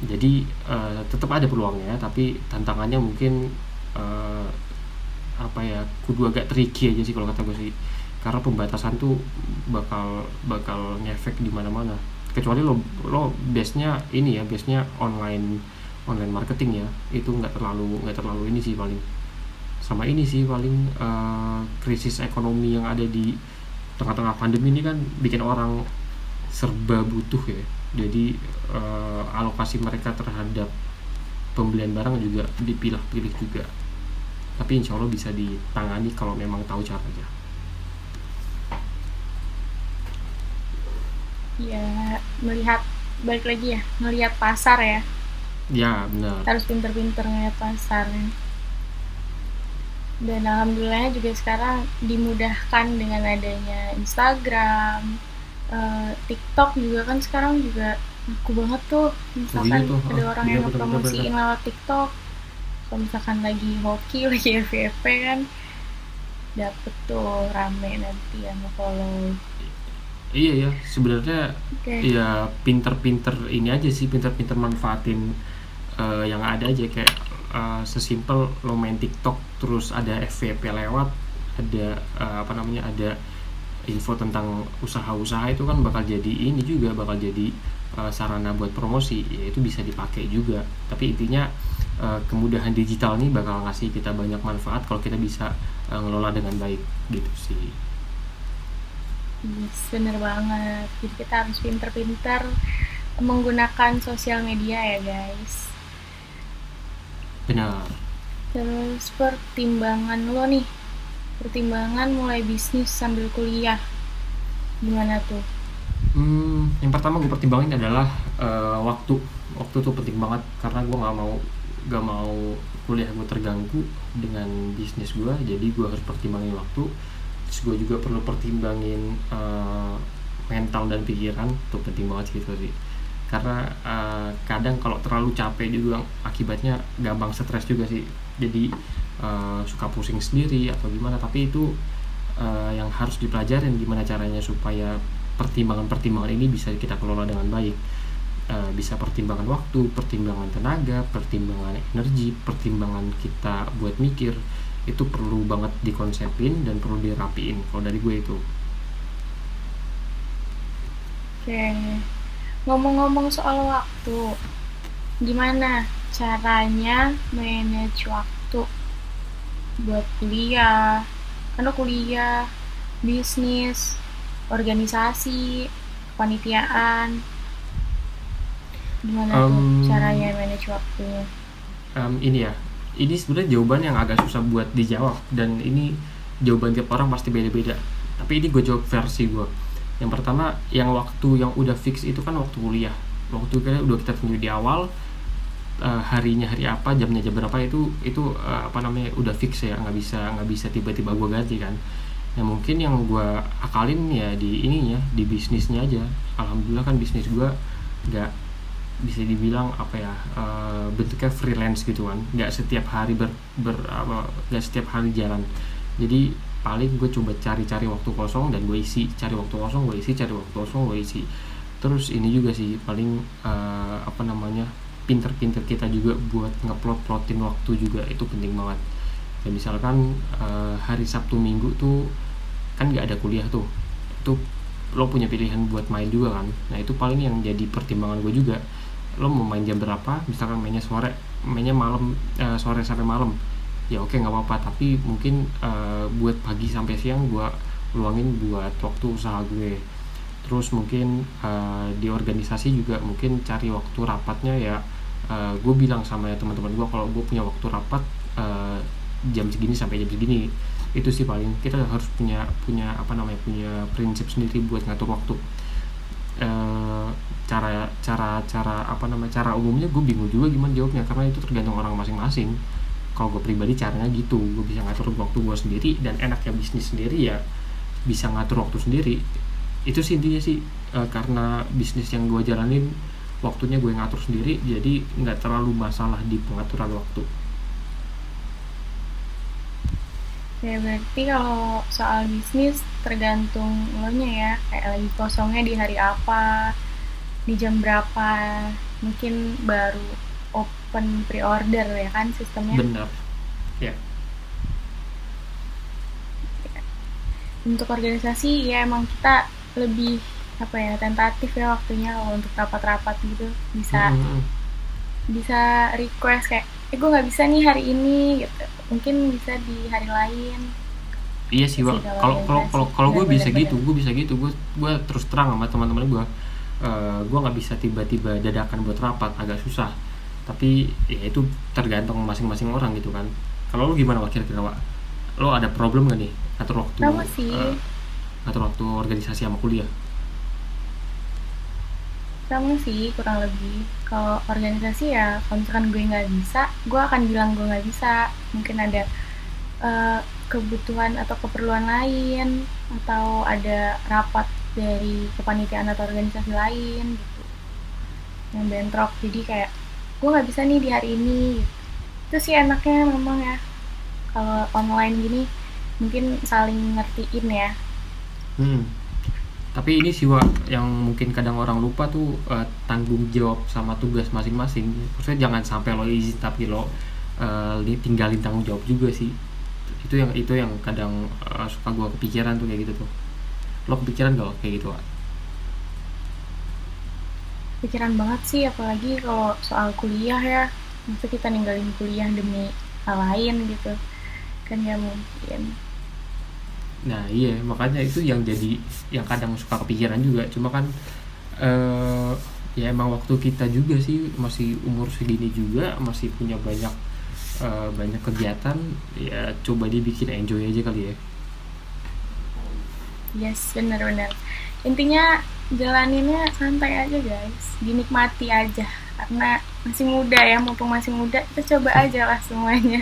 jadi eh, tetap ada peluangnya tapi tantangannya mungkin eh, apa ya kudu agak tricky aja sih kalau kata gue sih. Karena pembatasan tuh bakal bakal ngefek di mana-mana. Kecuali lo lo base nya ini ya base nya online online marketing ya itu nggak terlalu nggak terlalu ini sih paling. Sama ini sih paling eh, krisis ekonomi yang ada di tengah-tengah pandemi ini kan bikin orang serba butuh ya jadi eh, alokasi mereka terhadap pembelian barang juga dipilah-pilih juga. Tapi insya Allah bisa ditangani kalau memang tahu caranya. Ya melihat balik lagi ya melihat pasar ya. Ya benar. Harus pinter-pinter ngeliat pasar dan alhamdulillahnya juga sekarang dimudahkan dengan adanya Instagram eh, TikTok juga kan sekarang juga aku banget tuh. Misalkan iya tuh, ada ah, orang bener, yang bener, ngepromosiin lewat TikTok. Kalau misalkan lagi hoki lagi FVP kan dapet tuh rame nanti yang follow iya ya sebenarnya oke. ya pinter-pinter ini aja sih pinter-pinter manfaatin eh, yang ada aja. Kayak eh, sesimpel lo main TikTok terus ada FVP lewat ada eh, apa namanya ada info tentang usaha-usaha itu kan bakal jadi ini juga bakal jadi eh, sarana buat promosi ya itu bisa dipakai juga tapi intinya eh, kemudahan digital ini bakal ngasih kita banyak manfaat kalau kita bisa eh, ngelola dengan baik gitu sih Yes, bener banget. Jadi kita harus pinter-pinter menggunakan sosial media ya guys. benar Terus pertimbangan lo nih, pertimbangan mulai bisnis sambil kuliah, gimana tuh? Hmm, yang pertama gue pertimbangin adalah eh, waktu. Waktu tuh penting banget karena gue nggak mau gak mau kuliah gue terganggu dengan bisnis gue. Jadi gue harus pertimbangin waktu. Terus gue juga perlu pertimbangin eh, mental dan pikiran. Tuh penting banget sih itu sih. Karena eh, kadang kalau terlalu capek juga akibatnya gampang stres juga sih. Jadi eh, suka pusing sendiri atau gimana. Tapi itu eh, yang harus dipelajarin gimana caranya supaya pertimbangan-pertimbangan ini bisa kita kelola dengan baik. Eh, bisa pertimbangan waktu, pertimbangan tenaga, pertimbangan energi, pertimbangan kita buat mikir itu perlu banget dikonsepin dan perlu dirapiin kalau dari gue itu. Oke, ngomong-ngomong soal waktu, gimana caranya manage waktu buat kuliah? Kan lo kuliah, bisnis, organisasi, kepanitiaan. Gimana tuh Em, caranya manage waktunya? Em, ini ya ini sebenarnya jawaban yang agak susah buat dijawab dan ini jawaban tiap orang pasti beda-beda tapi ini gue jawab versi gue yang pertama yang waktu yang udah fix itu kan waktu kuliah waktu kuliah udah kita tentu di awal eh, harinya hari apa jamnya jam berapa itu itu eh, apa namanya udah fix ya nggak bisa nggak bisa tiba-tiba gue ganti kan. Yang mungkin yang gue akalin ya di ininya di bisnisnya aja. Alhamdulillah kan bisnis gue nggak bisa dibilang apa ya eh, bentuknya freelance gitu kan. Nggak setiap hari ber, ber apa nggak setiap hari jalan. Jadi paling gue coba cari-cari waktu kosong dan gue isi. Cari waktu kosong gue isi cari waktu kosong gue isi. Terus ini juga sih paling eh, apa namanya pinter-pinter kita juga buat ngeplot-plotin waktu juga itu penting banget. Ya misalkan eh, hari Sabtu Minggu tuh kan nggak ada kuliah tuh itu lo punya pilihan buat main juga kan? Nah itu paling yang jadi pertimbangan gue juga. Lo mau main jam berapa? Misalkan mainnya sore mainnya malam eh, sore sampai malam. Ya oke nggak apa-apa tapi mungkin eh, buat pagi sampai siang gue luangin buat waktu usaha gue. Terus mungkin eh, di organisasi juga mungkin cari waktu rapatnya ya eh, gue bilang sama teman-teman gue kalau gue punya waktu rapat eh, jam segini sampai jam segini itu sih paling kita harus punya punya apa namanya punya prinsip sendiri buat ngatur waktu. Eh, cara cara cara apa namanya cara umumnya gue bingung juga gimana jawabnya karena itu tergantung orang masing-masing. Kalau gue pribadi caranya gitu gue bisa ngatur waktu gue sendiri dan enaknya bisnis sendiri ya bisa ngatur waktu sendiri. Itu sih intinya sih eh, karena bisnis yang gue jalanin waktunya gue ngatur sendiri jadi nggak terlalu masalah di pengaturan waktu. Ya berarti kalau soal bisnis tergantung lo nya ya. Kayak lagi kosongnya di hari apa Di jam berapa. Mungkin baru open pre-order ya kan sistemnya? Benar ya. Untuk organisasi ya emang kita lebih apa ya tentatif ya waktunya kalau untuk rapat-rapat gitu bisa Mm-mm. bisa request kayak eh gue nggak bisa nih hari ini gitu mungkin bisa di hari lain Iya sih, Wak. Sih, kalau Kalau kalau kalau gue bisa gitu, gue bisa gitu. Gue gue terus terang sama teman-teman gue. Eh, gue nggak bisa tiba-tiba dadakan buat rapat, agak susah. Tapi ya itu tergantung masing-masing orang gitu kan. Kalau lu gimana Wak kira-kira Wak? Lo ada problem gak nih ngatur waktu? Sama sih. eh, ngatur waktu organisasi sama kuliah? Sama sih kurang lebih kalau organisasi ya kalau misalkan gue nggak bisa gue akan bilang gue nggak bisa. Mungkin ada eh, kebutuhan atau keperluan lain atau ada rapat dari kepanitiaan atau organisasi lain gitu. Yang bentrok. Jadi kayak gue nggak bisa nih di hari ini gitu. itu sih enaknya memang ya. Kalau online gini mungkin saling ngertiin ya. Hmm. Tapi ini sih yang mungkin kadang orang lupa tuh eh, tanggung jawab sama tugas masing-masing. Maksudnya jangan sampai lo izin tapi lo li- tinggalin tanggung jawab juga sih. Itu yang itu yang kadang eh, suka gua kepikiran tuh kayak gitu tuh. Lo kepikiran gak kayak gitu Wak? pikiran banget sih apalagi kalau soal kuliah ya masa kita ninggalin kuliah demi hal lain gitu kan gak mungkin nah iya makanya itu yang jadi yang kadang suka kepikiran juga cuma kan eh ya emang waktu kita juga sih masih umur segini juga masih punya banyak eh, banyak kegiatan ya coba dibikin enjoy aja kali ya Yes, bener-bener. Intinya jalaninnya santai aja guys, dinikmati aja. Karena masih muda ya, mumpung masih muda, kita coba aja lah semuanya.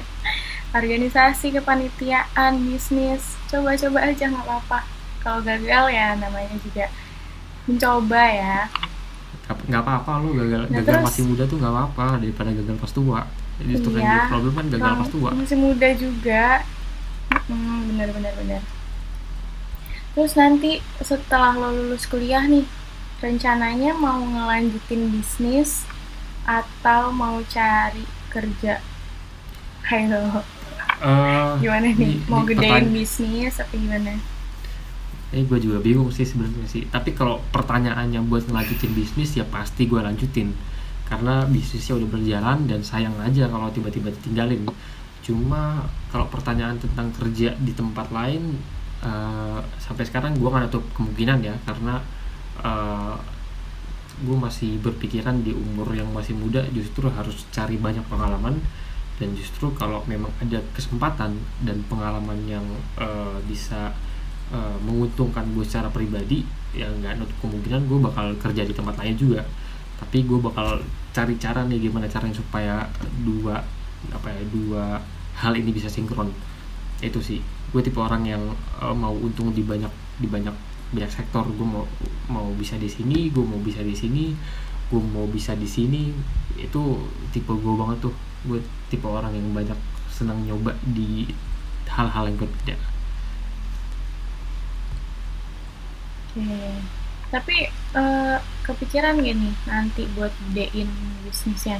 Organisasi, kepanitiaan, bisnis, coba-coba aja nggak apa-apa. Kalau gagal ya namanya juga mencoba ya. Nggak- apa-apa lo gagal Nah, gagal terus- masih muda tuh nggak apa-apa daripada gagal pas tua justru yang Iya. jadi problem kan gagal pas tua Masih muda juga. Hmm, bener-bener bener. Terus nanti setelah lo lulus kuliah nih, rencananya mau ngelanjutin bisnis atau mau cari kerja? Ayo, Eh, gimana nih? Mau gedein bisnis atau gimana? Eh gue juga bingung sih sebenarnya sih. Tapi kalau pertanyaannya buat ngelanjutin bisnis ya pasti gue lanjutin. Karena bisnisnya udah berjalan dan sayang aja kalau tiba-tiba ditinggalin. Cuma kalau pertanyaan tentang kerja di tempat lain eh, sampai sekarang gue nggak nutup kemungkinan ya karena eh, gue masih berpikiran di umur yang masih muda justru harus cari banyak pengalaman dan justru kalau memang ada kesempatan dan pengalaman yang eh, bisa eh, menguntungkan gue secara pribadi ya nggak nutup kemungkinan gue bakal kerja di tempat lain juga. Tapi gue bakal cari cara nih gimana caranya supaya dua apa ya dua hal ini bisa sinkron. Itu sih. Gue tipe orang yang eh, mau untung di banyak di banyak banyak sektor. Gue mau mau bisa di sini gue mau bisa di sini gue mau bisa di sini. Itu tipe gue banget tuh gue tipe orang yang banyak senang nyoba di hal-hal yang berbeda Oke. Tapi eh, kepikiran gak nih nanti buat gedein bisnisnya?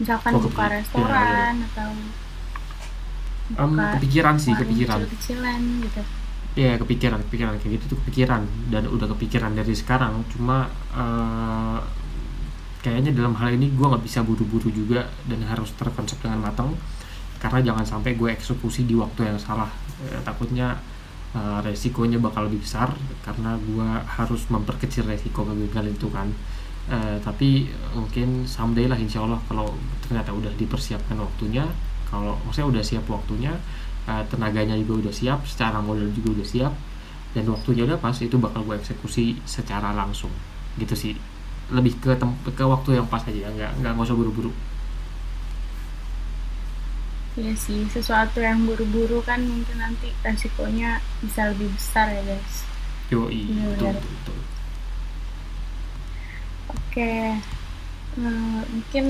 Misalkan Oh, buka restoran atau Em, buka kepikiran sih kepikiran kecil-kecilan gitu. ya kepikiran kepikiran kayak gitu tuh kepikiran dan udah kepikiran dari sekarang cuma eh, kayaknya dalam hal ini gue nggak bisa buru-buru juga dan harus terkonsep dengan matang karena jangan sampai gue eksekusi di waktu yang salah. Eh, takutnya eh, resikonya bakal lebih besar karena gue harus memperkecil resiko kegagalan itu kan. Eh, tapi mungkin someday lah insya Allah kalau ternyata udah dipersiapkan waktunya kalau maksudnya udah siap waktunya eh, tenaganya juga udah siap secara modal juga udah siap dan waktunya udah pas itu bakal gue eksekusi secara langsung. Gitu sih lebih ke ke waktu yang pas aja nggak nggak nggak usah buru-buru Iya sih, sesuatu yang buru-buru kan mungkin nanti resikonya bisa lebih besar ya guys. yoi Iya, betul, betul, betul. Oke, eh, mungkin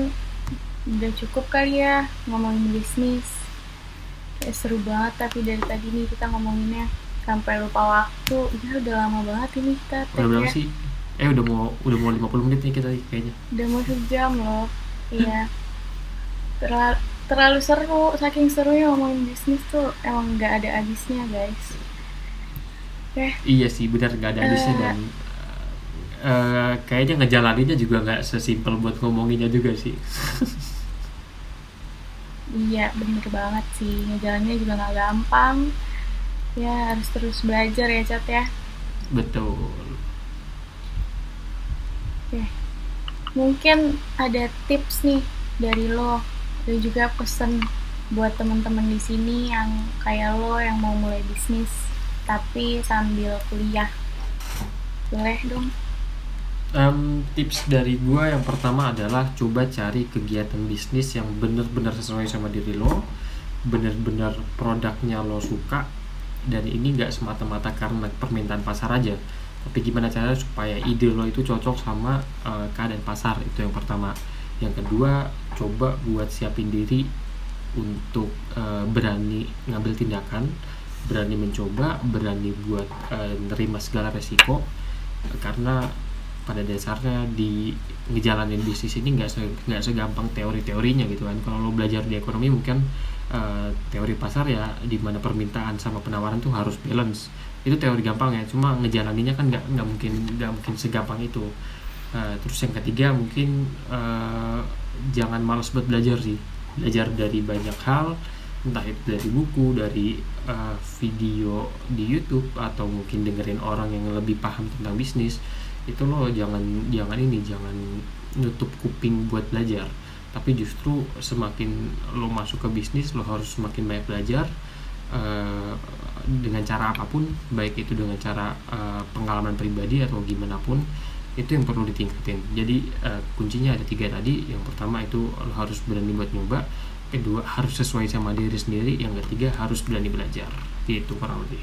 udah cukup kali ya ngomongin bisnis. Kayak seru banget tapi dari tadi nih kita ngomonginnya sampai lupa waktu. Ya udah lama banget ini kita udah berapa tag-nya. sih eh udah mau udah mau 50 menit nih kita kayaknya Udah mau sejam loh. Iya. Terlalu, terlalu seru, saking serunya ngomongin bisnis tuh emang nggak ada habisnya guys. Oke, iya sih benar nggak ada habisnya Eh. dan eh, kayaknya ngejalaninnya juga nggak sesimpel buat ngomonginnya juga sih Iya, bener banget sih. Ngejalannya juga nggak gampang. Ya, harus terus belajar ya, Cat ya. betul Oke. Mungkin ada tips nih dari lo dan juga pesan buat teman-teman di sini yang kayak lo yang mau mulai bisnis tapi sambil kuliah. Boleh dong. Em, tips dari gua yang pertama adalah coba cari kegiatan bisnis yang benar-benar sesuai sama diri lo, benar-benar produknya lo suka, dan ini nggak semata-mata karena permintaan pasar aja, tapi gimana caranya supaya ide lo itu cocok sama eh, keadaan pasar? Itu yang pertama. Yang kedua, coba buat siapin diri untuk eh, berani ngambil tindakan, berani mencoba, berani buat eh, nerima segala resiko, karena pada dasarnya di ngejalanin bisnis ini nggak se- segampang teori-teorinya gitu kan. Kalau lo belajar di ekonomi mungkin eh, teori pasar ya di mana permintaan sama penawaran tuh harus balance itu teori gampang ya cuma ngejalaninnya kan nggak nggak mungkin nggak mungkin segampang itu. Eh, terus yang ketiga mungkin eh, jangan malas buat belajar sih. Belajar dari banyak hal entah itu dari buku dari uh, video di YouTube atau mungkin dengerin orang yang lebih paham tentang bisnis. Itu lo jangan jangan ini jangan nutup kuping buat belajar. Tapi justru semakin lo masuk ke bisnis lo harus semakin banyak belajar uh, dengan cara apa pun baik itu dengan cara uh, pengalaman pribadi atau gimana pun itu yang perlu ditingkatin. Jadi uh, kuncinya ada tiga tadi. Yang pertama itu lo harus berani buat nyoba. Kedua harus sesuai sama diri sendiri. Yang ketiga harus berani belajar. Itu kurang lebih.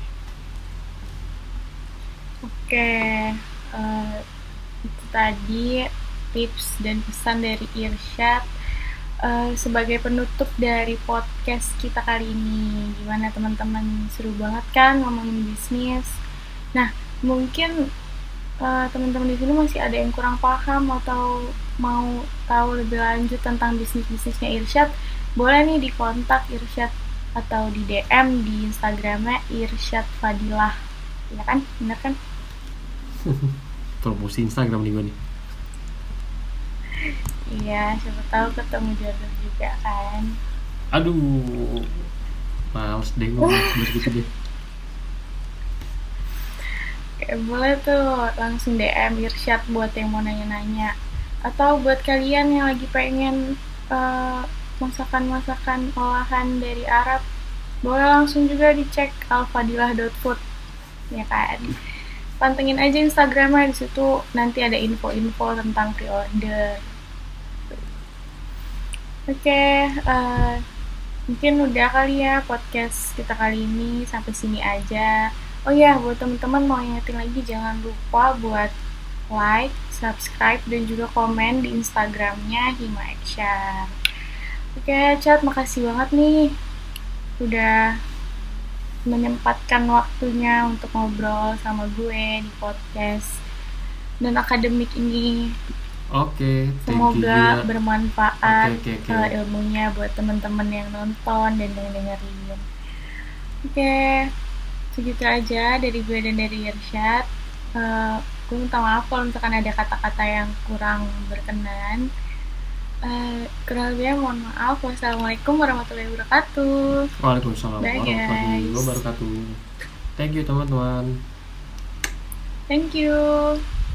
Oke uh, itu tadi tips dan pesan dari Irsyad uh, sebagai penutup dari podcast kita kali ini gimana teman-teman seru banget kan ngomongin bisnis nah mungkin uh, teman-teman di sini masih ada yang kurang paham atau mau tahu lebih lanjut tentang bisnis-bisnisnya Irsyad, boleh nih dikontak Irsyad atau di DM di Instagramnya Irsyad Fadilah. Ya kan? Bener kan? Promosi Instagram nih gue nih. Iya, siapa tahu ketemu jodoh juga kan. Aduh, males deh ngomong begitu deh. Kayak boleh tuh langsung DM Irsyad buat yang mau nanya-nanya. Atau buat kalian yang lagi pengen masakan masakan-masakan olahan dari Arab boleh langsung juga dicek alfadilah.food ya kan? Pantengin aja Instagramnya di situ. Nanti ada info-info tentang pre-order oke okay, uh, mungkin udah kali ya podcast kita kali ini sampai sini aja Oh iya, buat teman-teman mau ingetin lagi jangan lupa buat like, subscribe, dan juga komen di Instagramnya Hima Action. Oke, Chat, makasih banget nih udah menyempatkan waktunya untuk ngobrol sama gue di podcast dan akademik ini. Oke, okay, semoga bermanfaat okay, okay, okay. ilmunya buat teman-teman yang nonton dan yang dengerin. Oke. Okay segitu aja dari gue dan dari Irsyad. Uh, gue minta maaf kalau misalkan ada kata-kata yang kurang berkenan. Uh, kurang lebihnya mohon maaf. Wassalamualaikum warahmatullahi wabarakatuh. Waalaikumsalam warahmatullahi wabarakatuh. Thank you teman-teman. Thank you